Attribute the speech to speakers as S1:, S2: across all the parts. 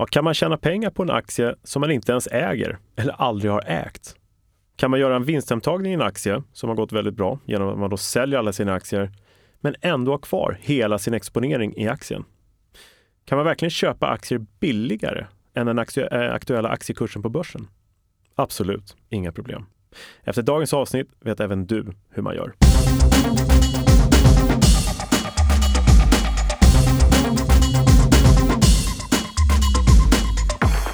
S1: Ja, kan man tjäna pengar på en aktie som man inte ens äger eller aldrig har ägt? Kan man göra en vinsthemtagning i en aktie som har gått väldigt bra genom att man då säljer alla sina aktier men ändå ha kvar hela sin exponering i aktien? Kan man verkligen köpa aktier billigare än den eh, aktuella aktiekursen på börsen? Absolut, inga problem. Efter dagens avsnitt vet även du hur man gör.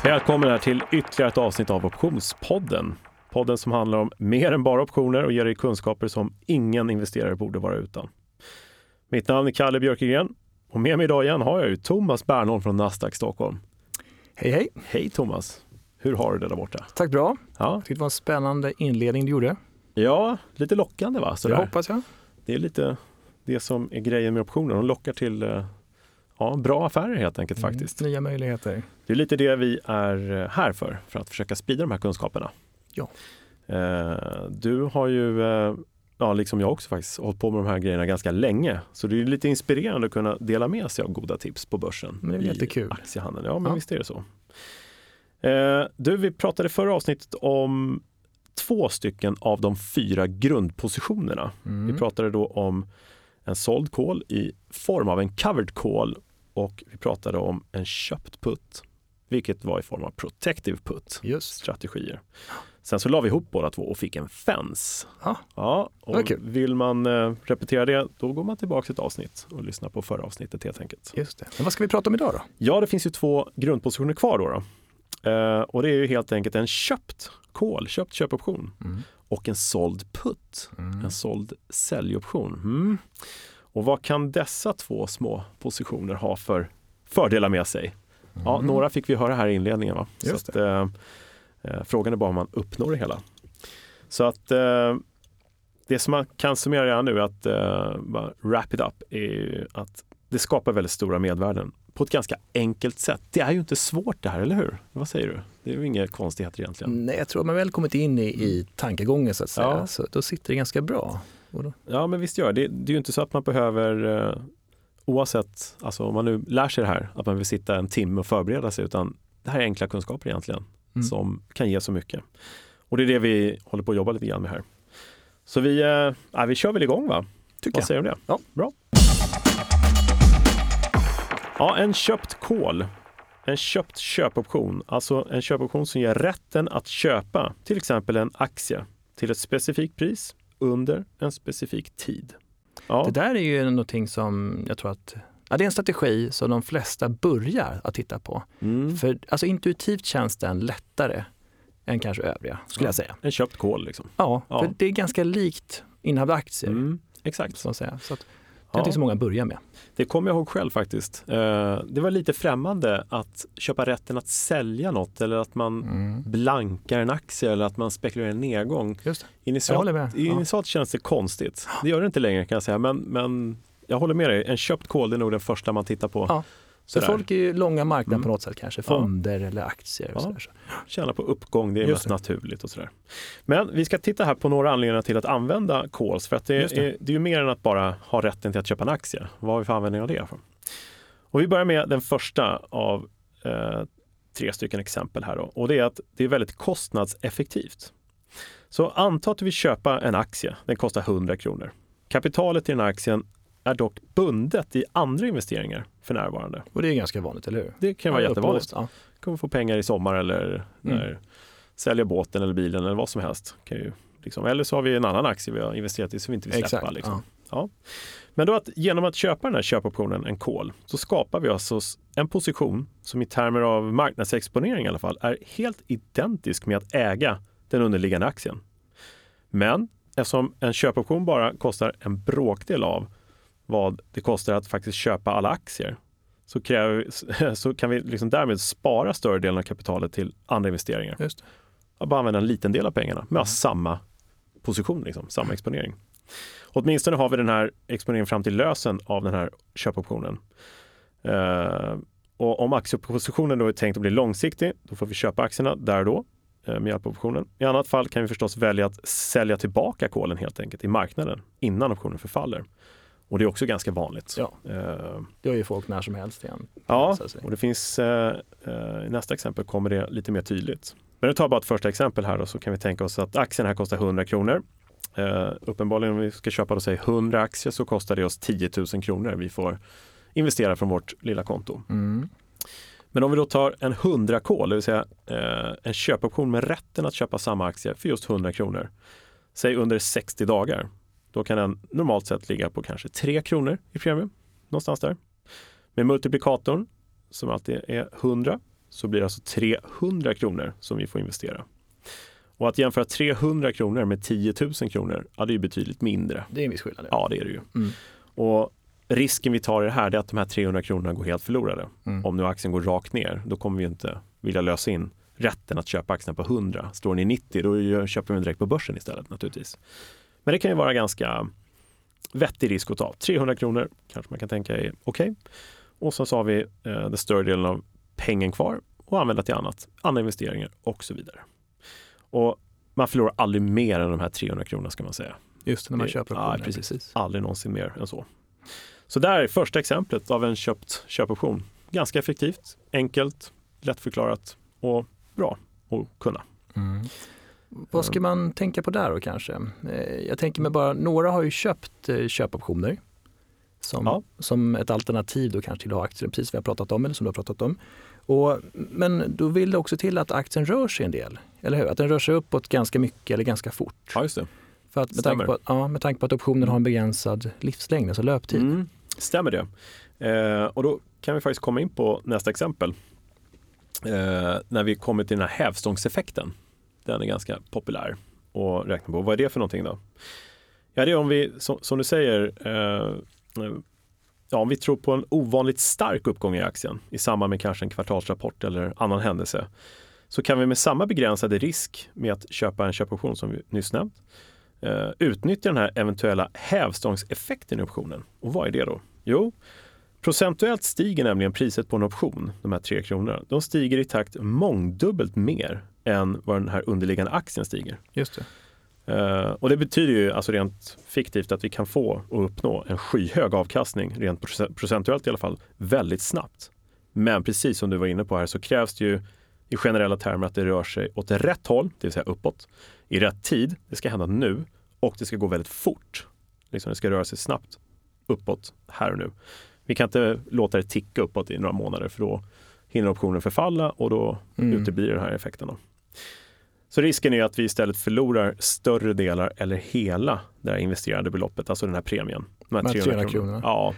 S1: Välkommen här till ytterligare ett avsnitt av Optionspodden. Podden som handlar om mer än bara optioner och ger dig kunskaper som ingen investerare borde vara utan. Mitt namn är Kalle Björkegren och med mig idag igen har jag ju Thomas Bernholm från Nasdaq Stockholm.
S2: Hej hej!
S1: Hej Thomas! Hur har du det där borta?
S2: Tack bra.
S1: Ja,
S2: Jag tyckte det var en spännande inledning du gjorde.
S1: ja lite lockande va?
S2: Det
S1: Sådär.
S2: hoppas jag.
S1: Det är lite det som är grejen med optioner. De lockar till eh, ja, bra affärer helt enkelt faktiskt.
S2: Mm, nya möjligheter.
S1: Det är lite det vi är eh, här för, för att försöka sprida de här kunskaperna.
S2: Ja.
S1: Eh, du har ju, eh, ja, liksom jag också faktiskt, hållit på med de här grejerna ganska länge. Så det är lite inspirerande att kunna dela med sig av goda tips på börsen.
S2: Men det är
S1: i
S2: jättekul.
S1: Aktiehandeln. Ja, men
S2: Ja.
S1: visst är det så. Du, vi pratade förra avsnittet om två stycken av de fyra grundpositionerna.
S2: Mm.
S1: Vi pratade då om en såld call i form av en covered call och vi pratade om en köpt put, vilket var i form av protective put
S2: Just.
S1: strategier. Sen så la vi ihop båda två och fick en fence.
S2: Ja.
S1: Ja, och
S2: kul.
S1: vill man eh, repetera det, då går man tillbaka till ett avsnitt och lyssnar på förra avsnittet helt enkelt.
S2: Just det. Men vad ska vi prata om idag då?
S1: Ja, det finns ju två grundpositioner kvar då. då. Eh, och det är ju helt enkelt en köpt call, köpt köpoption
S2: Mm.
S1: Och en såld put,
S2: Mm.
S1: en såld säljoption. Mm. Och vad kan dessa två små positioner ha för fördelar med sig? Ja,
S2: Mm.
S1: några fick vi höra här i inledningen. Va?
S2: Just
S1: att, eh, eh, frågan är bara om man uppnår det hela. Så att eh, det som man kan summera redan nu, att eh, wrap it up, är att det skapar väldigt stora medvärden på ett ganska enkelt sätt. Det är ju inte svårt det här, eller hur? Vad säger du? Det är ju inga konstigheter egentligen.
S2: Nej, jag tror att man väl kommit in i, i tankegången så att säga,
S1: Ja.
S2: så då sitter det ganska bra.
S1: Ja, men visst gör det. Det, är ju inte så att man behöver, eh, oavsett, alltså om man nu lär sig det här, att man vill sitta en timme och förbereda sig, utan det här är enkla kunskaper egentligen,
S2: Mm.
S1: som kan ge så mycket. Och det är det vi håller på att jobba lite grann med här. Så vi, ja, vi kör väl igång va?
S2: tycker
S1: Vad säger du om det?
S2: Ja.
S1: Bra. Ja, en köpt call. En köpt köpoption, alltså en köpoption som ger rätten att köpa till exempel en aktie till ett specifikt pris under en specifik tid. Ja,
S2: Det där är ju någonting som jag tror att Ja, det är en strategi som de flesta börjar att titta på.
S1: mm.
S2: För alltså, intuitivt känns den lättare än kanske övriga, skulle
S1: Ja.
S2: jag säga.
S1: en köpt call liksom.
S2: Ja,
S1: Ja.
S2: för det är ganska likt innehav av aktier.
S1: Mm. Exakt.
S2: Så att säga. Så att,
S1: Ja.
S2: någonting som många börjar med.
S1: Det kommer jag ihåg själv faktiskt. Eh, Det var lite främmande att köpa rätten att sälja något eller att man
S2: Mm.
S1: blankar en aktie eller att man spekulerar i en nedgång. Initialt.
S2: Ja.
S1: initialt känns det konstigt. Det gör det inte längre kan jag säga. Men, men jag håller med dig. En köpt det är nog den första man tittar på.
S2: Ja. Så folk är ju långa marknaden
S1: Mm.
S2: på något sätt kanske,
S1: Ja.
S2: fonder eller aktier. Och
S1: Ja.
S2: sådär. Så.
S1: Tjäna på uppgång, det är
S2: Just
S1: mest naturligt och sådär. Men vi ska titta här på några anledningar till att använda calls. För att det,
S2: det.
S1: Är, det är ju mer än att bara ha rätten till att köpa en aktie. Vad har vi för användning av det? För? Och vi börjar med den första av eh, tre stycken exempel här. Då. Och det är att det är väldigt kostnadseffektivt. Så anta att du vill köpa en aktie. Den kostar 100 kronor. Kapitalet i den här aktien är dock bundet i andra investeringar för närvarande.
S2: Och det är ganska vanligt, eller hur?
S1: Det kan vara
S2: Ja,
S1: jättevanligt.
S2: Ja.
S1: kommer få pengar i sommar eller när sälja båten eller bilen eller vad som helst. Kan ju, liksom, eller så har vi en annan aktie vi har investerat i som vi inte vill släppa.
S2: Exakt.
S1: Liksom.
S2: Ja.
S1: Men då att genom att köpa den här köpoptionen, en call, så skapar vi alltså en position som i termer av marknadsexponering i alla fall är helt identisk med att äga den underliggande aktien. Men eftersom en köpoption bara kostar en bråkdel av vad det kostar att faktiskt köpa alla aktier så, kräver, så kan vi liksom därmed spara större delen av kapitalet till andra investeringar.
S2: Just.
S1: Att bara använda en liten del av pengarna med
S2: Mm.
S1: samma position, liksom, samma exponering. Åtminstone har vi den här exponeringen fram till lösen av den här köpoptionen. Eh, och om aktiepositionen då är tänkt att bli långsiktig, då får vi köpa aktierna där och då eh, med hjälp av optionen. I annat fall kan vi förstås välja att sälja tillbaka kolen helt enkelt i marknaden innan optionen förfaller. Och det är också ganska vanligt.
S2: Ja.
S1: Eh,
S2: Det har ju folk när som helst igen.
S1: Ja, och det finns, eh, eh, i nästa exempel kommer det lite mer tydligt. Men jag tar bara ett första exempel här då, så kan vi tänka oss att aktien här kostar 100 kronor. Eh, uppenbarligen om vi ska köpa då, säg 100 aktier så kostar det oss 10 000 kronor vi får investera från vårt lilla konto.
S2: Mm.
S1: Men om vi då tar en 100 call, det vill säga eh, en köpoption med rätten att köpa samma aktie för just 100 kronor. Säg under 60 dagar. Då kan den normalt sett ligga på kanske 3 kronor i premie. Någonstans där. Med multiplikatorn som alltid är 100 så blir det alltså 300 kronor som vi får investera. Och att jämföra 300 kronor med 10 000 kronor, ja det är ju betydligt mindre.
S2: Det är en viss skillnad.
S1: Ja, det är det ju.
S2: Mm.
S1: Och risken vi tar i det här är att de här 300 kronorna går helt förlorade.
S2: Mm.
S1: Om nu aktien går rakt ner, då kommer vi inte vilja lösa in rätten att köpa aktien på 100. Står den i 90, då köper vi den direkt på börsen istället naturligtvis. Men det kan ju vara ganska vettig risk att ta. 300 kronor kanske man kan tänka är okej. Och så, så har vi eh, den större delen av pengen kvar och använda till annat, andra investeringar och så vidare. Och man förlorar aldrig mer än de här 300 kronorna ska man säga.
S2: Just när man
S1: Det-
S2: köper
S1: ja,
S2: optioner.
S1: precis. Aldrig någonsin mer än så. Så där är första exemplet av en köpt köpoption. Ganska effektivt, enkelt, lättförklarat och bra att kunna.
S2: Mm. Vad ska man tänka på där då kanske? Eh, Jag tänker mig bara, några har ju köpt eh, köpoptioner som,
S1: Ja.
S2: som ett alternativ då kanske till att ha aktier, precis vi har pratat om eller som du har pratat om. Och, men då vill det också till att aktien rör sig en del, eller hur? Att den rör sig uppåt ganska mycket eller ganska fort.
S1: Ja, just det.
S2: För att, med, tanke
S1: Stämmer.
S2: på, att- ja, med tanke på att optionen har en begränsad livslängd, alltså löptid.
S1: Mm, stämmer det. Eh, och då kan vi faktiskt komma in på nästa exempel. Eh, när vi kommer till den här hävstångseffekten. Den är ganska populär att räkna på. Vad är det för någonting då? Ja, det är om vi, som, som du säger, eh, ja, om vi tror på en ovanligt stark uppgång i aktien i samband med kanske en kvartalsrapport eller annan händelse så kan vi med samma begränsade risk med att köpa en köpoption som vi nyss nämnt eh, utnyttja den här eventuella hävstångseffekten i optionen. Och vad är det då? Jo, procentuellt stiger nämligen priset på en option, de här tre kronorna. De stiger i takt mångdubbelt mer än vad den här underliggande aktien stiger.
S2: Just det.
S1: Eh, och det betyder ju alltså rent fiktivt att vi kan få och uppnå en skyhög avkastning, rent proce- procentuellt i alla fall, väldigt snabbt. Men precis som du var inne på här så krävs det ju i generella termer att det rör sig åt rätt håll, det vill säga uppåt, i rätt tid. Det ska hända nu och det ska gå väldigt fort. Liksom det ska röra sig snabbt uppåt här och nu. Vi kan inte låta det ticka uppåt i några månader för då hinner optionen förfalla och då
S2: Mm.
S1: uteblir den här effekten. Då. Så risken är att vi istället förlorar större delar eller hela det här investerade beloppet, alltså den här premien. De här
S2: De här
S1: 300
S2: 300
S1: kronorna.
S2: kronorna.
S1: Ja,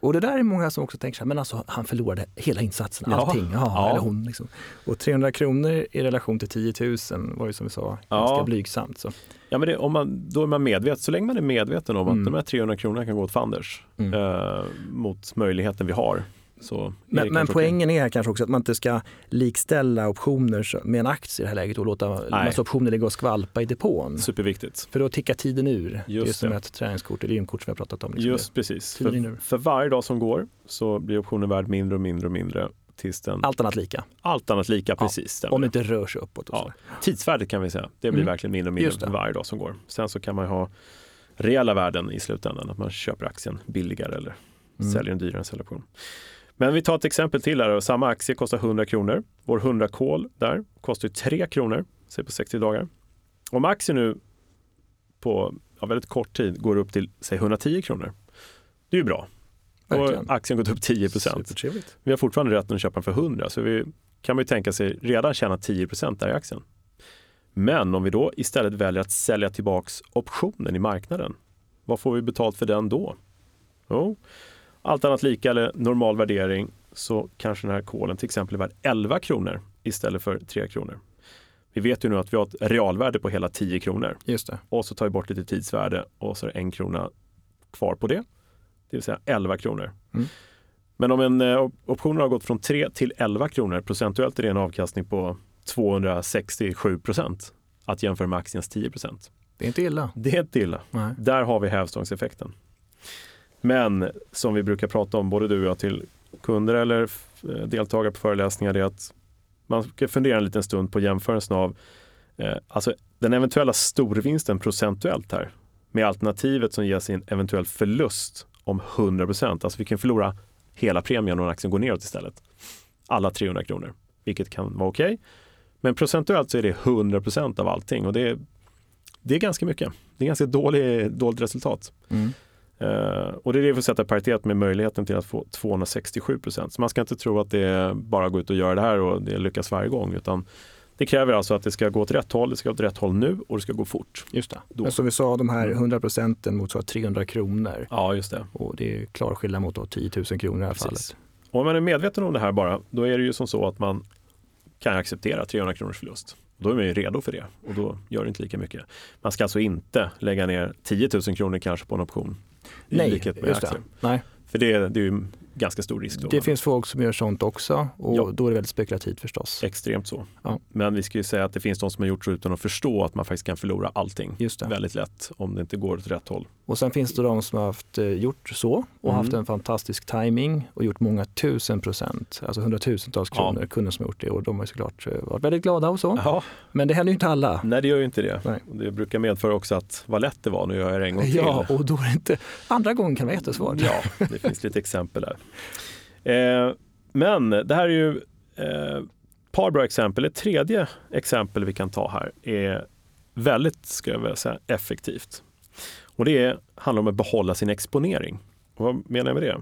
S2: Och det där är många som också tänker så här, men alltså han förlorade hela insatsen,
S1: Ja.
S2: allting. Ja,
S1: Ja.
S2: Eller hon liksom. Och 300 kronor i relation till 10 000 var ju som vi sa
S1: Ja.
S2: ganska blygsamt. Så.
S1: ja men det, om man, då är man medveten, så länge man är medveten om
S2: Mm.
S1: att de här 300 kronorna kan gå åt fanders
S2: Mm.
S1: eh, mot möjligheten vi har. Så
S2: Men, men poängen är kanske också att man inte ska likställa optioner med en aktie i det här läget och låta massa optioner ligga och skvalpa i depån.
S1: Superviktigt.
S2: För då tickar tiden ur.
S1: Just
S2: det är som
S1: det.
S2: ett träningskort eller gymkort som vi har pratat om. Liksom
S1: Just precis. För, för varje dag som går så blir optionen värd mindre och mindre och mindre tills den.
S2: Allt annat lika,
S1: allt annat lika,
S2: Ja,
S1: precis.
S2: om det inte rör sig uppåt. Och
S1: Ja. Tidsvärdet kan vi säga, det blir
S2: Mm.
S1: verkligen mindre och mindre för varje dag som går. Sen så kan man ha reella värden i slutändan, att man köper aktien billigare eller
S2: Mm.
S1: säljer en dyrare säljoption. Men vi tar ett exempel till här. Samma aktie kostar 100 kronor. Vår 100 kol där kostar ju 3 kronor, säg på 60 dagar. Om aktien nu på ja, väldigt kort tid går upp till säg 110 kronor, det är ju bra.
S2: Verkligen.
S1: aktien gått upp 10 procent. Vi har fortfarande rätten att köpa den för 100 så vi kan man ju tänka sig redan tjäna 10% där i aktien. Men om vi då istället väljer att sälja tillbaks optionen i marknaden, vad får vi betalt för den då? Jo, allt annat lika eller normal värdering så kanske den här kolen till exempel är värd 11 kronor istället för 3 kronor. Vi vet ju nu att vi har ett realvärde på hela 10 kronor
S2: Just det.
S1: och så tar vi bort lite tidsvärde och så är det en krona kvar på det. Det vill säga 11 kronor.
S2: Mm.
S1: Men om en eh, option har gått från 3 till 11 kronor, procentuellt är det en avkastning på 267 procent. Att jämföra med aktiens 10 procent.
S2: Det är inte illa.
S1: Det är inte illa.
S2: Nej.
S1: Där har vi hävstångseffekten. Men som vi brukar prata om, både du och jag till kunder eller eh, deltagare på föreläsningar, det är att man ska fundera en liten stund på jämförelsen av eh, alltså den eventuella storvinsten procentuellt här med alternativet som ger sig en eventuell förlust om 100 procent. Alltså vi kan förlora hela premien om aktien går neråt istället. Alla 300 kronor, vilket kan vara okej. Okay. Men procentuellt så är det 100 procent av allting och det är, det är ganska mycket. Det är ganska dålig, dåligt resultat. Mm. Uh, och det är det vi får sätta paritet med möjligheten till att få 267 procent. Så man ska inte tro att det är bara att gå ut och göra det här och det lyckas varje gång. Utan det kräver alltså att det ska gå åt rätt håll, det ska gå åt rätt håll nu och det ska gå fort.
S2: Just det. Då. Men som vi sa, de här 100 mm. procenten motsvarar 300 kronor.
S1: Ja, just det.
S2: Och det är klar skillnad mot 10 000 kronor i det här Precis. fallet.
S1: Och om man är medveten om det här bara, då är det ju som så att man kan acceptera 300 kronors förlust. Då är man ju redo för det och då gör det inte lika mycket. Man ska alltså inte lägga ner 10 000 kronor kanske på en option.
S2: I Nej, likhet med aktier. det. Nej.
S1: För det, det är ju ganska stor risk. Då.
S2: Det finns folk som gör sånt också och ja. då är det väldigt spekulativt förstås.
S1: Extremt så. Ja. Men vi ska ju säga att det finns de som har gjort så utan att förstå att man faktiskt kan förlora allting väldigt lätt om det inte går åt rätt håll.
S2: Och sen finns det de som har haft, eh, gjort så och mm. haft en fantastisk timing och gjort många tusen procent, alltså hundratusentals kronor, ja. kunder som har gjort det och de har såklart eh, varit väldigt glada och så. Ja. Men det händer ju inte alla.
S1: Nej, det gör ju inte det. Nej. Det brukar medföra också att vad lätt det var, nu gör jag det en gång till.
S2: Ja, och då är det inte, andra gången kan det vara jättesvårt.
S1: Ja, det finns lite exempel där. Eh, men det här är ju ett eh, par bra exempel. Ett tredje exempel vi kan ta här är väldigt, ska jag vilja säga, effektivt. Och det är, handlar om att behålla sin exponering. Och vad menar jag med det?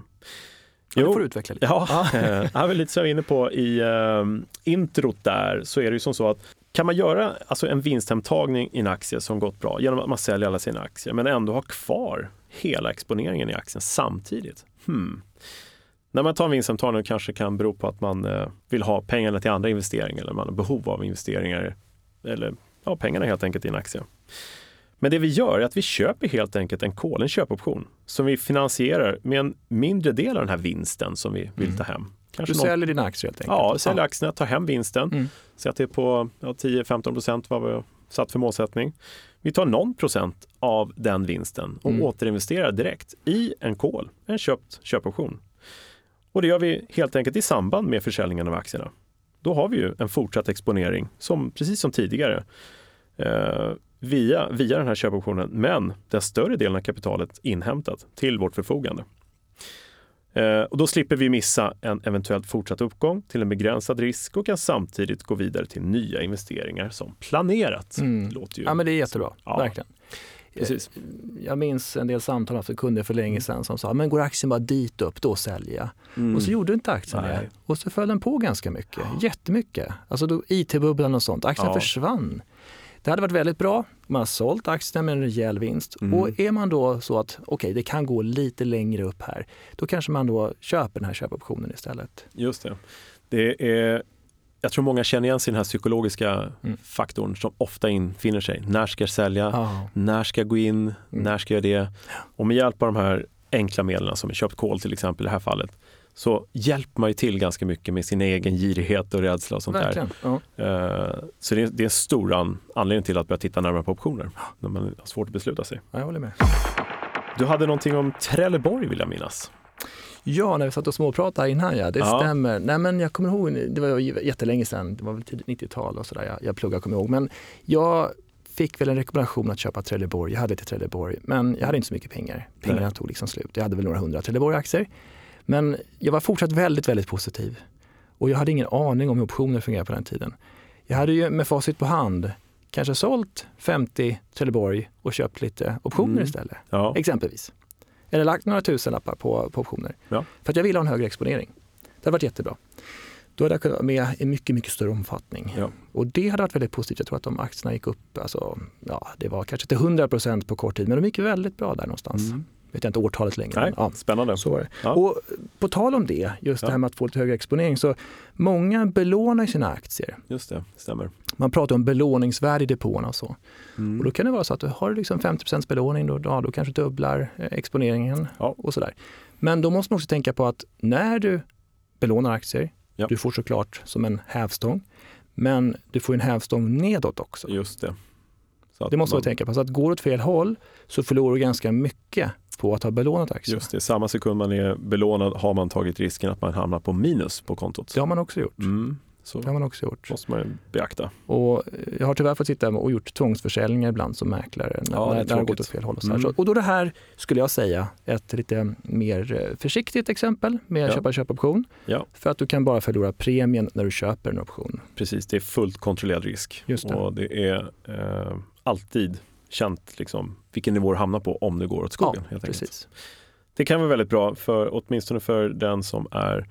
S2: Jo, det får du utveckla lite.
S1: Ja, ah. lite som jag var inne på i uh, introt där så är det ju som så att kan man göra alltså en vinsthemtagning i en aktie som gått bra genom att man säljer alla sina aktier men ändå ha kvar hela exponeringen i aktien samtidigt? Hmm. När man tar en vinsthemtagning kanske kan bero på att man uh, vill ha pengarna till andra investeringar eller man har behov av investeringar eller ja, pengarna helt enkelt i en aktie. Men det vi gör är att vi köper helt enkelt en call, en köpoption, som vi finansierar med en mindre del av den här vinsten som vi vill ta hem.
S2: Kanske du säljer någon... dina aktier helt enkelt?
S1: Ja, säljer aktierna, tar hem vinsten. Mm. Så att det är på ja, 10-15 procent vad vi har satt för målsättning. Vi tar någon procent av den vinsten och mm. återinvesterar direkt i en call, en köpt köpoption. Och det gör vi helt enkelt i samband med försäljningen av aktierna. Då har vi ju en fortsatt exponering, som, precis som tidigare. Eh, via, via den här köpoptionen, men den större delen av kapitalet inhämtat till vårt förfogande. Eh, och då slipper vi missa en eventuellt fortsatt uppgång till en begränsad risk och kan samtidigt gå vidare till nya investeringar som planerat.
S2: Mm. Låter ju ja, men det är jättebra, ja. verkligen. Precis. Eh, jag minns en del samtal med kunder för länge sedan som sa, men går aktien bara dit upp, då säljer jag. Mm. Och så gjorde inte aktien det. Och så föll den på ganska mycket, ja. jättemycket. Alltså IT-bubblan och sånt, aktien ja. försvann. Det hade varit väldigt bra. Man har sålt aktierna med en rejäl vinst. Mm. Och är man då så att okej, okay, det kan gå lite längre upp här, då kanske man då köper den här köpoptionen istället.
S1: Just det. det är, jag tror många känner igen sig i den här psykologiska mm. faktorn som ofta infinner sig. När ska jag sälja? Oh. När ska jag gå in? Mm. När ska jag göra det? Och med hjälp av de här enkla medlen som köpt kol till exempel i det här fallet så hjälper man ju till ganska mycket med sin egen girighet och rädsla och sånt Verkligen. där. Ja. Uh, så det är, det är en stor an, anledning till att börja titta närmare på optioner när man har svårt att besluta sig.
S2: Ja, jag håller med.
S1: Du hade någonting om Trelleborg vill jag minnas.
S2: Ja, när vi satt och småpratade innan ja, det ja. stämmer. Nej men jag kommer ihåg, det var jättelänge sedan, det var väl tidigt 90-tal och sådär, jag, jag pluggade kommer jag ihåg. Men jag fick väl en rekommendation att köpa Trelleborg, jag hade till Trelleborg, men jag hade inte så mycket pengar. Pengarna Nej. tog liksom slut. Jag hade väl några hundra Trelleborg-aktier. Men jag var fortsatt väldigt, väldigt positiv. Och jag hade ingen aning om hur optioner fungerar på den tiden. Jag hade ju med facit på hand kanske sålt 50 Trelleborg och köpt lite optioner mm. istället. Ja. Exempelvis. Eller lagt några tusenlappar på, på optioner. Ja. För att jag ville ha en högre exponering. Det hade varit jättebra. Då hade jag kunnat vara med i mycket, mycket större omfattning. Ja. Och det hade varit väldigt positivt. Jag tror att de aktierna gick upp, alltså, ja, det var kanske till 100 procent på kort tid, men de gick väldigt bra där någonstans. Mm vet jag inte årtalet längre.
S1: Nej, ja, spännande.
S2: Så var det. Ja. Och på tal om det, just ja. det här med att få lite högre exponering, så många belånar sina aktier.
S1: Just det, stämmer.
S2: Man pratar om belåningsvärde i depåerna och så. Mm. Och då kan det vara så att du har liksom 50 belåning, då, ja, då kanske du dubblar eh, exponeringen ja. och sådär. Men då måste man också tänka på att när du belånar aktier, du får såklart som en hävstång, men du får en hävstång nedåt också.
S1: Just det.
S2: det måste man tänka på. Så att går åt fel håll så förlorar du ganska mycket på att ha belånat aktier.
S1: Just det, samma sekund man är belånad har man tagit risken att man hamnar på minus på kontot.
S2: Det har man också gjort.
S1: Mm. Så
S2: Det har man också gjort.
S1: måste man beakta.
S2: Och jag har tyvärr fått sitta och gjort tvångsförsäljningar ibland som mäklare när,
S1: Ja, det är
S2: när det har gått åt fel håll. Och, så här.
S1: Mm.
S2: Så, och då det här skulle jag säga ett lite mer eh, försiktigt exempel med
S1: Ja.
S2: köpa-köpoption.
S1: Ja.
S2: För att du kan bara förlora premien när du köper en option.
S1: Precis, det är fullt kontrollerad risk.
S2: Just det.
S1: Och det är eh, alltid känt liksom, vilken nivå du hamnar på om det går åt skogen. enkelt.
S2: precis.
S1: Det kan vara väldigt bra, för, åtminstone för den som är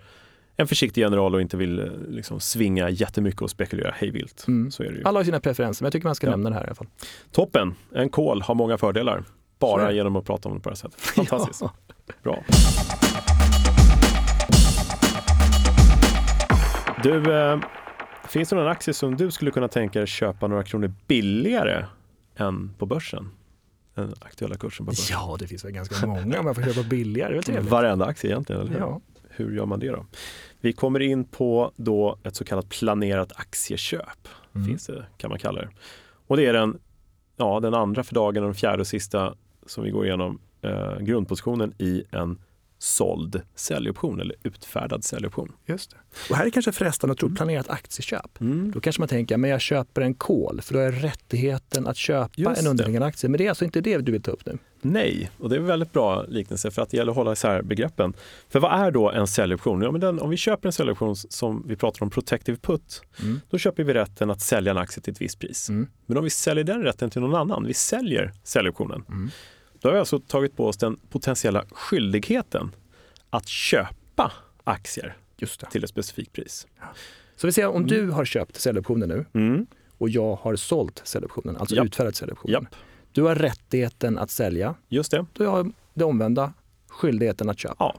S1: en försiktig general och inte vill liksom, svinga jättemycket och spekulera hejvilt.
S2: Mm.
S1: Så är det ju.
S2: Alla har sina preferenser, men jag tycker man ska
S1: Ja.
S2: nämna det här i alla fall.
S1: Toppen! En kol har många fördelar. Bara genom att prata om det på det här sättet. Fantastiskt.
S2: Ja.
S1: Bra. Du, eh, finns det någon aktie som du skulle kunna tänka dig köpa några kronor billigare än på börsen? Den aktuella kursen på börsen.
S2: Ja, det finns väl ganska många om jag får köpa billigare. Det är väl trevligt?
S1: Varenda aktie egentligen, eller hur?
S2: Ja.
S1: Hur gör man det då? Vi kommer in på då ett så kallat planerat aktieköp,
S2: Mm.
S1: finns det, kan man kalla det. Och det är den, ja, den andra för dagen och den fjärde och sista som vi går igenom eh, grundpositionen i en såld säljoption eller utfärdad säljoption.
S2: Just det. Och här är kanske frestande att tro
S1: Mm.
S2: planerat aktieköp. Då kanske man tänker, men jag köper en kol för då har jag rättigheten att köpa
S1: Just
S2: en underliggande aktie. Men det är alltså inte det du vill ta upp nu?
S1: Nej, och det är en väldigt bra liknelse för att det gäller att hålla isär begreppen. För vad är då en säljoption? Ja, men den, om vi köper en säljoption som vi pratar om protective put,
S2: Mm.
S1: då köper vi rätten att sälja en aktie till ett visst pris.
S2: Mm.
S1: Men om vi säljer den rätten till någon annan, vi säljer säljoptionen,
S2: Mm.
S1: Då har vi alltså tagit på oss den potentiella skyldigheten att köpa aktier till ett specifikt pris.
S2: Så vi säger om du har köpt säljoptionen nu
S1: Mm.
S2: och jag har sålt säljoptionen, alltså
S1: Japp.
S2: utfärdat säljoptionen.
S1: Japp,
S2: Du har rättigheten att sälja,
S1: just det.
S2: då har det omvända, skyldigheten att köpa.
S1: Ja.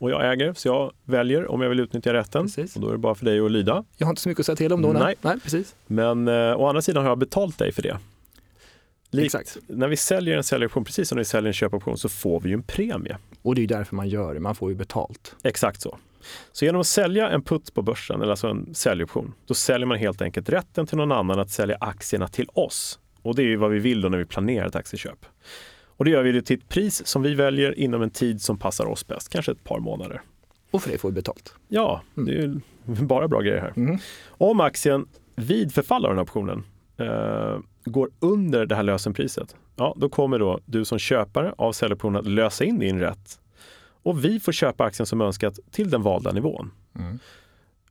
S1: Och jag äger, så jag väljer om jag vill utnyttja rätten.
S2: Precis.
S1: Och då är det bara för dig att lyda.
S2: Jag har inte så mycket att säga till om då.
S1: Nej.
S2: nej precis.
S1: Men eh, å andra sidan har jag betalt dig för det. Likt,
S2: Exakt.
S1: När vi säljer en säljoption, precis som när vi säljer en köpoption, så får vi ju en premie.
S2: Och det är därför man gör det, man får ju betalt.
S1: Exakt så. Så genom att sälja en putt på börsen, eller alltså en säljoption, då säljer man helt enkelt rätten till någon annan att sälja aktierna till oss. Och det är ju vad vi vill då när vi planerar ett aktieköp. Och det gör vi till ett pris som vi väljer inom en tid som passar oss bäst, kanske ett par månader.
S2: Och för det får vi betalt.
S1: Ja, det är ju bara bra grejer här.
S2: Mm.
S1: Om aktien vid förfall av den här optionen eh, går under det här lösenpriset, ja, då kommer då du som köpare av säljoptionen att lösa in din rätt och vi får köpa aktien som önskat till den valda nivån.
S2: Mm.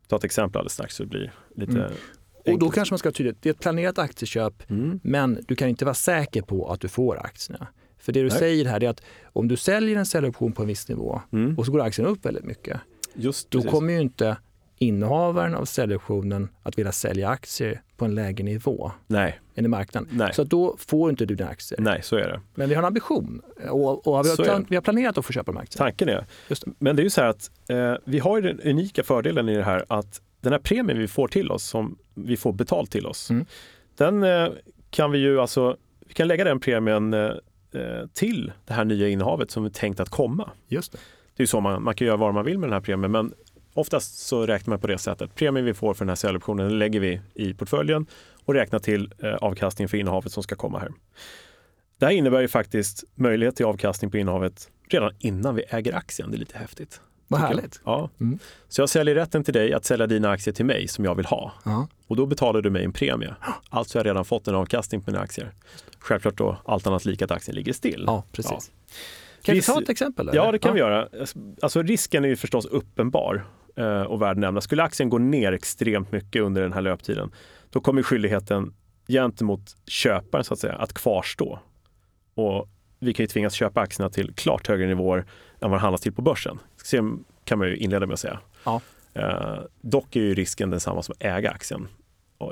S1: Ta ett exempel alldeles strax så det blir lite
S2: Mm. Och då kanske man ska tydligt, det är ett planerat aktieköp
S1: Mm.
S2: Men du kan inte vara säker på att du får aktierna. För det du
S1: Nej.
S2: säger här är att om du säljer en säljoption på en viss nivå
S1: Mm.
S2: och så går aktien upp väldigt mycket,
S1: Just
S2: då
S1: precis.
S2: kommer ju inte innehavaren av säljoptionen att vilja sälja aktier på en lägre nivå
S1: Nej,
S2: än i marknaden.
S1: Nej.
S2: Så då får inte du dina aktier.
S1: nej, så är det.
S2: Men vi har en ambition och, och vi, har plan, vi har planerat att få köpa de här aktierna.
S1: Tanken är.
S2: Just det.
S1: Men det är ju så här att eh, vi har ju den unika fördelen i det här att den här premien vi får till oss, som vi får betalt till oss,
S2: Mm.
S1: den eh, kan vi ju alltså, vi kan lägga den premien eh, eh, till det här nya innehavet som är tänkt att komma.
S2: Just det.
S1: Det är ju så man, man kan göra vad man vill med den här premien, men oftast så räknar man på det sättet. Premien vi får för den här säljoptionen lägger vi i portföljen och räknar till eh, avkastningen för innehavet som ska komma här. Det här innebär ju faktiskt möjlighet till avkastning på innehavet redan innan vi äger aktien. Det är lite häftigt.
S2: Vad härligt.
S1: Ja.
S2: Mm.
S1: Så jag säljer rätten till dig att sälja dina aktier till mig som jag vill ha.
S2: Ja.
S1: Och då betalar du mig en premie. Alltså har jag redan fått en avkastning på mina aktier. Självklart då allt annat lika att aktien ligger still.
S2: ja, precis. Kan vi ta ett exempel?
S1: Ja,
S2: eller?
S1: det kan vi göra. Alltså risken är ju förstås uppenbar och värd nämna. Skulle aktien gå ner extremt mycket under den här löptiden, då kommer skyldigheten gentemot köparen så att säga att kvarstå. Och vi kan ju tvingas köpa aktierna till klart högre nivåer än vad det handlas till på börsen. Så kan man ju inleda med att säga.
S2: Ja.
S1: Eh, dock är ju risken densamma som att äga aktien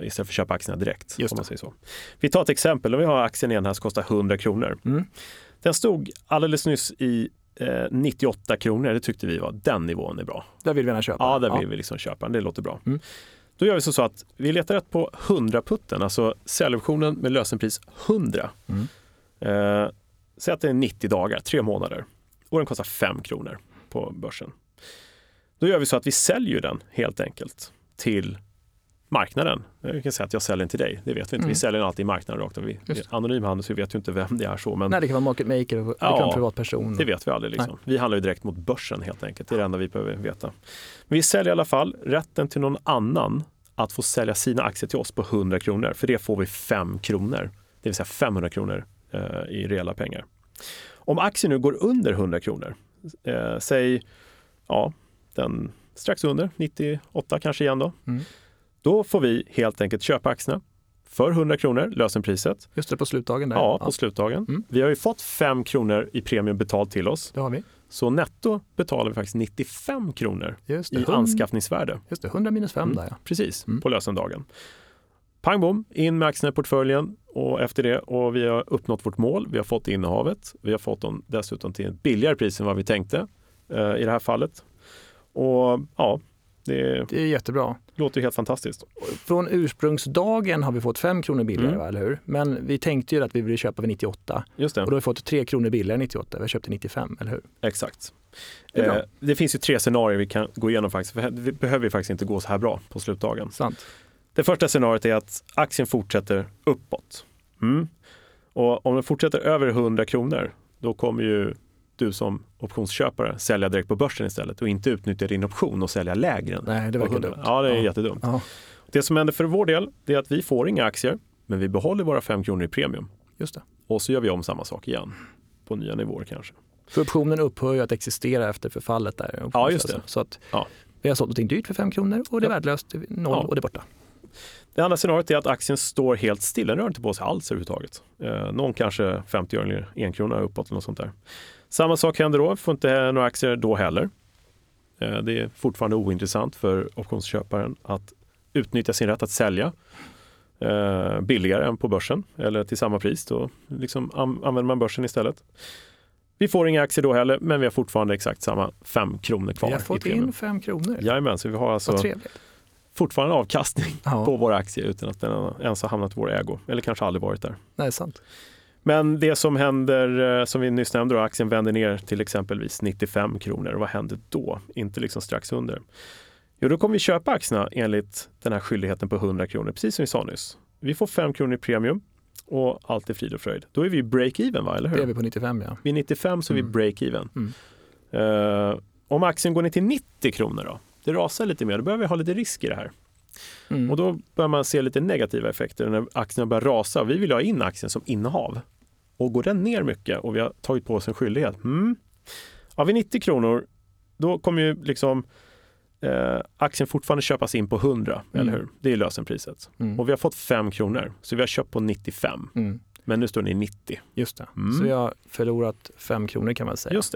S1: istället för att köpa aktierna direkt.
S2: Just
S1: om man
S2: det.
S1: säger så. Vi tar ett exempel. Om vi har aktien igen här som kostar 100 kronor.
S2: Mm.
S1: Den stod alldeles nyss i eh, 98 kronor. Det tyckte vi var den nivån är bra.
S2: Där vill vi gärna köpa.
S1: Ja, där vill vi liksom köpa. Det låter bra.
S2: Mm.
S1: Då gör vi så, så att vi letar rätt på 100-putten, alltså säljoptionen med lösenpris 100.
S2: Mm.
S1: Eh, säg att det är 90 dagar, tre månader och den kostar 5 kronor på börsen. Då gör vi så att vi säljer den helt enkelt till marknaden. Jag kan säga att jag säljer den till dig, det vet vi inte.
S2: Mm.
S1: Vi säljer den alltid i marknaden rakt av. Vi, anonym handel så vi vet ju inte vem det är så. Men
S2: Nej, det kan vara market maker det kan vara privatperson.
S1: det vet vi aldrig. Liksom. Vi handlar ju direkt mot börsen helt enkelt. Det är det enda vi behöver veta. Men vi säljer i alla fall rätten till någon annan att få sälja sina aktier till oss på 100 kronor. För det får vi 5 kronor, det vill säga 500 kronor eh, i reella pengar. Om aktien nu går under 100 kronor, eh, säg ja, den strax under 98 kanske igen då. Mm. Då får vi helt enkelt köpa aktierna för 100 kronor, lösenpriset.
S2: Just det, på slutdagen? Där.
S1: Ja, på ja. slutdagen. Mm. Vi har ju fått 5 kronor i premium betalt till oss.
S2: Det har vi.
S1: Så netto betalar vi faktiskt 95 kronor i 100, anskaffningsvärde.
S2: Just det, 100 minus 5 mm. där ja.
S1: Precis, mm. på lösendagen. Pang bom, in med aktierna i portföljen och efter det och vi har uppnått vårt mål. Vi har fått innehavet. Vi har fått dem dessutom till ett billigare pris än vad vi tänkte eh, i det här fallet. Och ja, det,
S2: det är jättebra.
S1: låter helt fantastiskt.
S2: Från ursprungsdagen har vi fått 5 kronor billigare, mm. eller hur? Men vi tänkte ju att vi ville köpa för 98.
S1: Just det.
S2: Och då har vi fått 3 kronor billigare 98. Vi har köpt till 95, eller hur?
S1: Exakt. Det, eh, det, finns ju tre scenarier vi kan gå igenom faktiskt. Vi behöver ju faktiskt inte gå så här bra på slutdagen.
S2: Sant.
S1: Det första scenariot är att aktien fortsätter uppåt. Mm. Och om den fortsätter över 100 kronor, då kommer ju du som optionsköpare sälja direkt på börsen istället och inte utnyttja din option och sälja lägre.
S2: Nej, det verkar dumt.
S1: Ja, det är ja. jättedumt. Ja. Det som händer för vår del är att vi får inga aktier, men vi behåller våra 5 kronor i premium.
S2: Just det.
S1: Och så gör vi om samma sak igen på nya nivåer kanske.
S2: För optionen upphör ju att existera efter förfallet där.
S1: Ja, just det.
S2: Så att ja. vi har sålt någonting dyrt för 5 kronor och det är värdelöst, noll ja. och det är borta.
S1: Det andra scenariot är att aktien står helt stilla, den rör inte på sig alls överhuvudtaget. Eh, någon kanske 50 öre eller en krona uppåt eller något sånt där. Samma sak händer då, får inte några aktier då heller. Eh, det är fortfarande ointressant för optionsköparen att utnyttja sin rätt att sälja eh, billigare än på börsen eller till samma pris. Då liksom använder man börsen istället. Vi får inga aktier då heller, men vi har fortfarande exakt samma 5 kronor kvar.
S2: Vi har fått in 5 kronor.
S1: Jajamän, så vi har alltså fortfarande avkastning ja. på våra aktier utan att den ens har hamnat i vår ägo. Eller kanske aldrig varit där.
S2: Nej, sant.
S1: Men det som händer, eh, som vi nyss nämnde, då, aktien vänder ner till exempelvis 95 kronor. Vad händer då? Inte liksom strax under. Jo, då kommer vi köpa aktierna enligt den här skyldigheten på 100 kronor, precis som vi sa nyss. Vi får 5 kronor i premium och allt är frid och fröjd. Då är vi break-even, va? eller hur?
S2: Det är vi på 95, ja.
S1: Vid 95 så är mm. vi break-even. Mm. Uh, om aktien går ner till 90 kronor då? Det rasar lite mer, då behöver vi ha lite risk i det här. Mm. Och då börjar man se lite negativa effekter när aktierna börjar rasa. Vi vill ha in aktien som innehav. Och går den ner mycket och vi har tagit på oss en skyldighet. Mm. Ja, vid 90 kronor, då kommer ju liksom eh, aktien fortfarande köpas in på 100, mm. eller hur? Det är lösenpriset. Mm. Och vi har fått 5 kronor, så vi har köpt på 95. Mm. Men nu står den i 90.
S2: Just det, mm. så vi har förlorat 5 kronor kan man säga.
S1: Just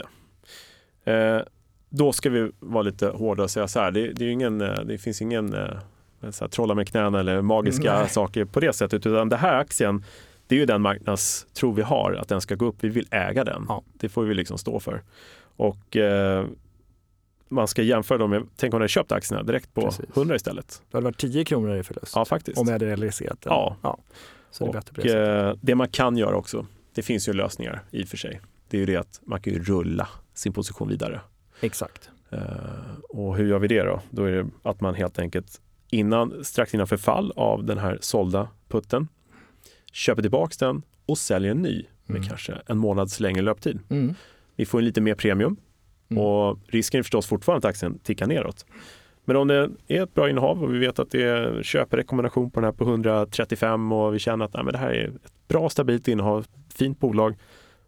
S1: det. Eh, då ska vi vara lite hårda och säga så här, det, det, ingen, eh, det finns ingen eh, så här, trolla med knäna eller magiska Nej. saker på det sättet, utan det här aktien det är ju den marknadstro vi har, att den ska gå upp. Vi vill äga den. Ja. Det får vi liksom stå för. Och eh, man ska jämföra dem med, tänk om du hade köpt aktierna direkt på Precis. 100 istället.
S2: Det hade varit 10 kronor i förlust.
S1: Ja, faktiskt.
S2: Om vi hade realiserat den.
S1: Ja.
S2: ja.
S1: Så och, det, är eh, det man kan göra också, det finns ju lösningar i och för sig. Det är ju det att man kan ju rulla sin position vidare.
S2: Exakt.
S1: Uh, och hur gör vi det då? Då är det att man helt enkelt innan, strax innan förfall av den här sålda putten köper tillbaka den och säljer en ny med mm. kanske en månads längre löptid. Mm. Vi får en lite mer premium mm. och risken är förstås fortfarande att aktien tickar neråt. Men om det är ett bra innehav och vi vet att det är köprekommendation på den här på 135 och vi känner att nej, men det här är ett bra stabilt innehav, fint bolag,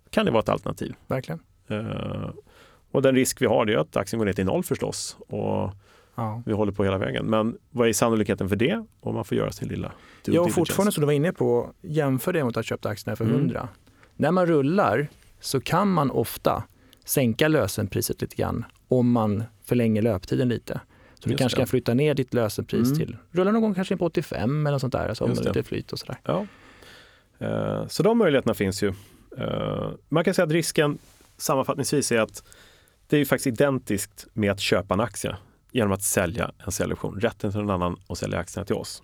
S1: kan det vara ett alternativ.
S2: Verkligen.
S1: Uh, och den risk vi har är att aktien går ner till noll förstås. Och Ja. Vi håller på hela vägen. Men vad är sannolikheten för det? Och man får göra sin lilla
S2: Ja, fortfarande som du var inne på, jämför det mot att köpa aktierna för 100. Mm. När man rullar så kan man ofta sänka lösenpriset lite grann om man förlänger löptiden lite. Så du Just kanske det. kan flytta ner ditt lösenpris mm. till, rulla någon gång kanske in på 85 eller sånt där, alltså med lite flyt och sådär.
S1: Ja. Uh, så de möjligheterna finns ju. Uh, man kan säga att risken sammanfattningsvis är att det är faktiskt identiskt med att köpa en aktie genom att sälja en säljoption, rätten till någon annan och sälja aktierna till oss.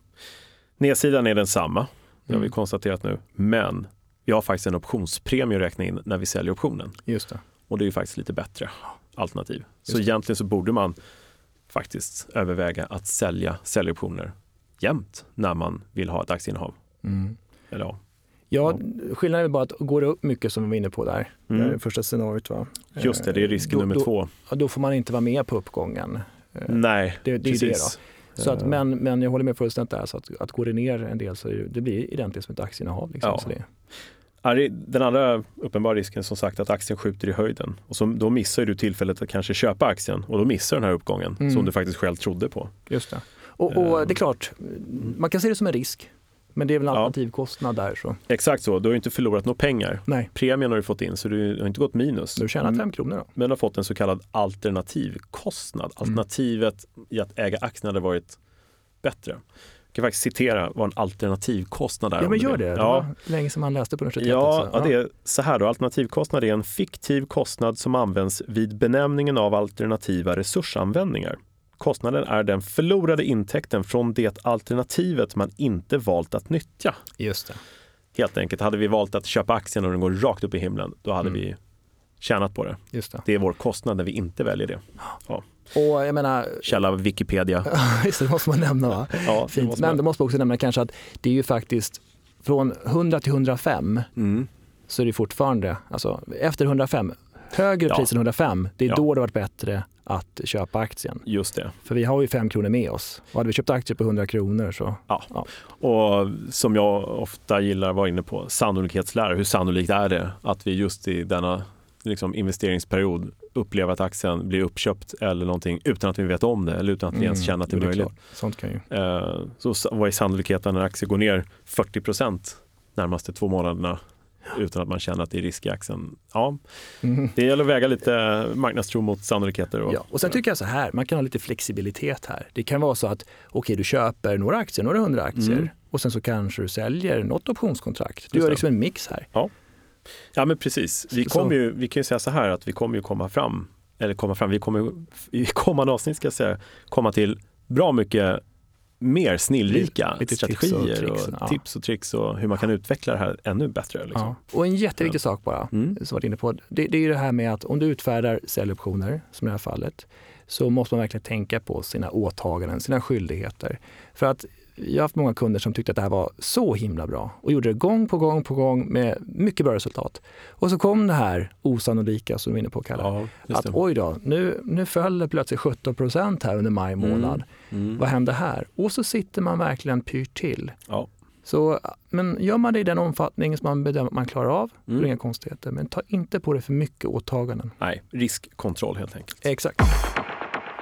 S1: Nedsidan är densamma, det har vi mm. konstaterat nu, men vi har faktiskt en optionspremie att räkna in när vi säljer optionen.
S2: Just det.
S1: Och det är ju faktiskt lite bättre alternativ. Just så det. egentligen så borde man faktiskt överväga att sälja säljoptioner jämt när man vill ha ett aktieinnehav. Mm. Eller
S2: ja. Ja, skillnaden är bara att går det upp mycket som vi var inne på där, mm. det första scenariot. Va?
S1: Just det, det är risken
S2: då,
S1: nummer två.
S2: Då får man inte vara med på uppgången.
S1: Nej, det, det precis. Är det,
S2: Så att, men, men jag håller med fullständigt där. Så att, att går det ner en del så det, det blir identiskt som ett aktieinnehav. Liksom,
S1: Ja.
S2: så det,
S1: Den andra uppenbara risken som sagt att aktien skjuter i höjden. Och så, då missar du tillfället att kanske köpa aktien och då missar den här uppgången
S2: Mm.
S1: som du faktiskt själv trodde på.
S2: just det. Och, och
S1: Ehm.
S2: det är klart, man kan se det som en risk. Men det är väl en alternativkostnad där. Så.
S1: Exakt så, du har ju inte förlorat några pengar.
S2: Nej,
S1: Premien har du fått in så du har inte gått minus.
S2: du tjänar fem kronor då.
S1: Men har fått en så kallad alternativkostnad. Alternativet i att äga aktien hade varit bättre. Jag kan faktiskt citera vad en alternativkostnad är.
S2: Ja, men
S1: du
S2: gör det. Det
S1: Ja,
S2: var länge sedan man läste på universitetet.
S1: Ja, ja, det är så här då. Alternativkostnad är en fiktiv kostnad som används vid benämningen av alternativa resursanvändningar. Kostnaden är den förlorade intäkten från det alternativet man inte valt att nyttja.
S2: Just det.
S1: Helt enkelt, hade vi valt att köpa aktien och den går rakt upp i himlen, då hade
S2: Mm.
S1: vi tjänat på det.
S2: Just det.
S1: Det är vår kostnad när vi inte väljer det.
S2: Och jag menar,
S1: Källa Wikipedia.
S2: just det, det måste man nämna va?
S1: Ja, det
S2: Fint. Men då måste man också nämna kanske att det är ju faktiskt från 100 till 105
S1: Mm.
S2: så är det fortfarande, alltså efter 105, högre
S1: Ja.
S2: pris än 105, det är
S1: Ja.
S2: då det har varit bättre att köpa aktien.
S1: Just det.
S2: För vi har ju fem kronor med oss. Och hade vi köpt aktier på 100 kronor så,
S1: Och som jag ofta gillar att vara inne på, sannolikhetslära. Hur sannolikt är det att vi just i denna liksom, investeringsperiod upplever att aktien blir uppköpt eller någonting utan att vi vet om det eller utan att vi ens känner att det är
S2: Mm,
S1: möjligt.
S2: Sånt kan ju.
S1: Eh, Så vad är sannolikheten när aktier går ner 40 procent närmaste två månaderna utan att man känner att det är risk i aktien? Ja,
S2: Mhm.
S1: det gäller att väga lite marknadstro mot sannolikheter. Och,
S2: Ja, och sen tycker jag så här, man kan ha lite flexibilitet här. Det kan vara så att okej, du köper några aktier, några hundra aktier
S1: Mm.
S2: och sen så kanske du säljer något optionskontrakt. Du
S1: Just
S2: gör liksom en mix här.
S1: Ja men precis. Vi, kommer ju, vi kan ju säga så här att vi kommer ju komma fram, eller komma fram, vi kommer i kommande avsnitt ska jag säga, komma till bra mycket mer snillrika
S2: Lite tips och
S1: strategier och,
S2: tricks, ja.
S1: tips och tricks och hur man kan utveckla det här ännu bättre. Liksom.
S2: Ja. Och en jätteviktig sak bara,
S1: Mm.
S2: som varit inne på, det, det är det här med att om du utfärdar säljoptioner, som i det här fallet, så måste man verkligen tänka på sina åtaganden, sina skyldigheter. För att jag har haft många kunder som tyckte att det här var så himla bra och gjorde det gång på gång på gång med mycket bra resultat. Och så kom det här osannolika som du är inne på Kalle.
S1: Ja,
S2: att oj då, nu, nu föll det plötsligt 17 procent här under maj månad.
S1: Mm.
S2: Vad hände här? Och så sitter man verkligen pyrt till.
S1: Ja.
S2: Så, men gör man det i den omfattning som man bedömer att man klarar av,
S1: Mm.
S2: inga konstigheter. Men ta inte på det för mycket åtaganden.
S1: Nej, riskkontroll helt enkelt.
S2: Exakt.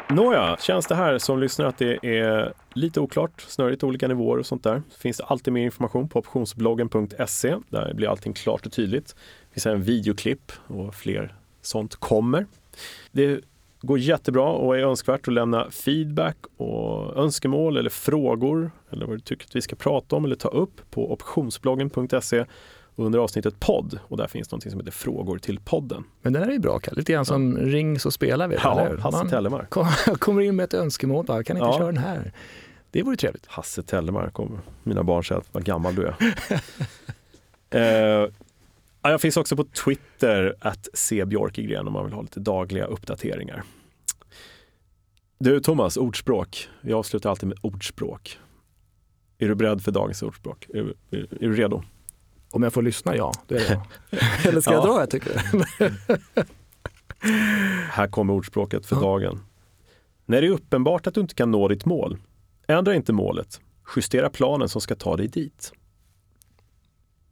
S1: Nåja, känns det här som lyssnar att det är lite oklart, snörigt olika nivåer och sånt där, så finns det alltid mer information på optionsbloggen.se. Där blir allting klart och tydligt. Det finns en videoklipp och fler sånt kommer. Det går jättebra och är önskvärt att lämna feedback och önskemål eller frågor eller vad du tycker att vi ska prata om eller ta upp på optionsbloggen.se under avsnittet podd och där finns något som heter frågor till podden.
S2: Men den här är ju bra, Kalle. Lite grann som ring så spelar vi.
S1: Ja? Hasse
S2: kom- kommer in med ett önskemål, bara, kan inte
S1: Ja.
S2: köra den här? Det vore trevligt.
S1: Hasse Tellemark och mina barn säger att vad gammal du är. eh, ja, jag finns också på Twitter, att se Björkegren om man vill ha lite dagliga uppdateringar. Du Thomas, ordspråk. Vi avslutar alltid med ordspråk. Är du beredd för dagens ordspråk? Är, är, är du redo?
S2: Om jag får lyssna, ja. Då är det. Eller ska
S1: Ja.
S2: jag dra? Jag tycker.
S1: Här kommer ordspråket för
S2: Ja.
S1: dagen. När det är uppenbart att du inte kan nå ditt mål, ändra inte målet. Justera planen som ska ta dig dit.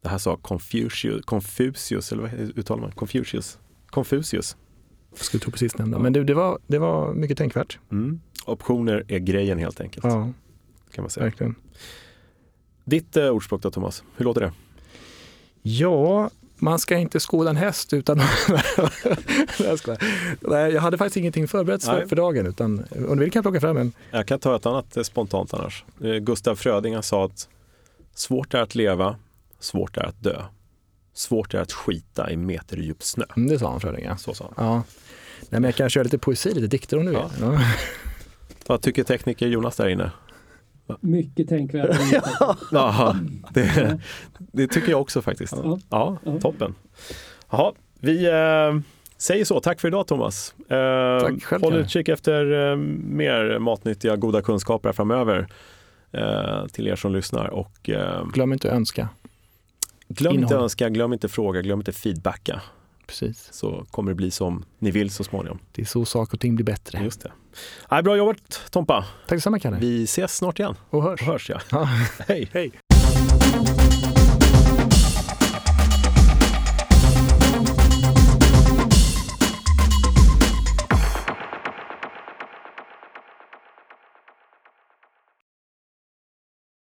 S1: Det här sa Confucius, Confucius eller vad uttalar man? Confucius. Confucius.
S2: Jag skulle tro precis nämnda. Men det, det, var, det var mycket tänkvärt.
S1: Mm. Optioner är grejen helt enkelt.
S2: Ja,
S1: Kan man säga.
S2: verkligen.
S1: Ditt eh, ordspråk då Thomas, hur låter det?
S2: Ja, man ska inte skåda en häst utan... Nej, jag hade faktiskt ingenting förberett för, för dagen. Utan, om du vill kan jag plocka fram en.
S1: Jag kan ta ett annat eh, spontant annars. Eh, Gustav Fröding han sa att svårt är att leva, svårt är att dö. Svårt är att skita i meterdjup snö.
S2: Mm, Det sa han Fröding, ja.
S1: Så sa han.
S2: ja. Nej, men jag kan köra lite poesi, lite dikter om du vill.
S1: Ja. Vad tycker tekniker Jonas där inne?
S3: Mycket tänkvärt.
S1: Jaha, det, det tycker jag också faktiskt.
S3: Ja.
S1: Ja,
S3: Ja.
S1: toppen. Jaha, vi eh, säger så. Tack för idag Thomas. Eh,
S2: Tack själv,
S1: Håll utkik efter eh, mer matnyttiga, goda kunskaper framöver eh, till er som lyssnar. Och, eh,
S2: Glöm inte att önska.
S1: glöm inte
S2: Innehåll.
S1: önska, glöm inte fråga, glöm inte feedbacka.
S2: Precis.
S1: så kommer det bli som ni vill så småningom.
S2: Det är så saker och ting blir bättre.
S1: Just det. Nej, bra jobbat Tompa.
S2: Tack detsamma Kalle.
S1: Vi ses snart igen.
S2: Och hörs.
S1: Och hörs ja.
S2: Ja.
S1: Hej.
S2: Hej.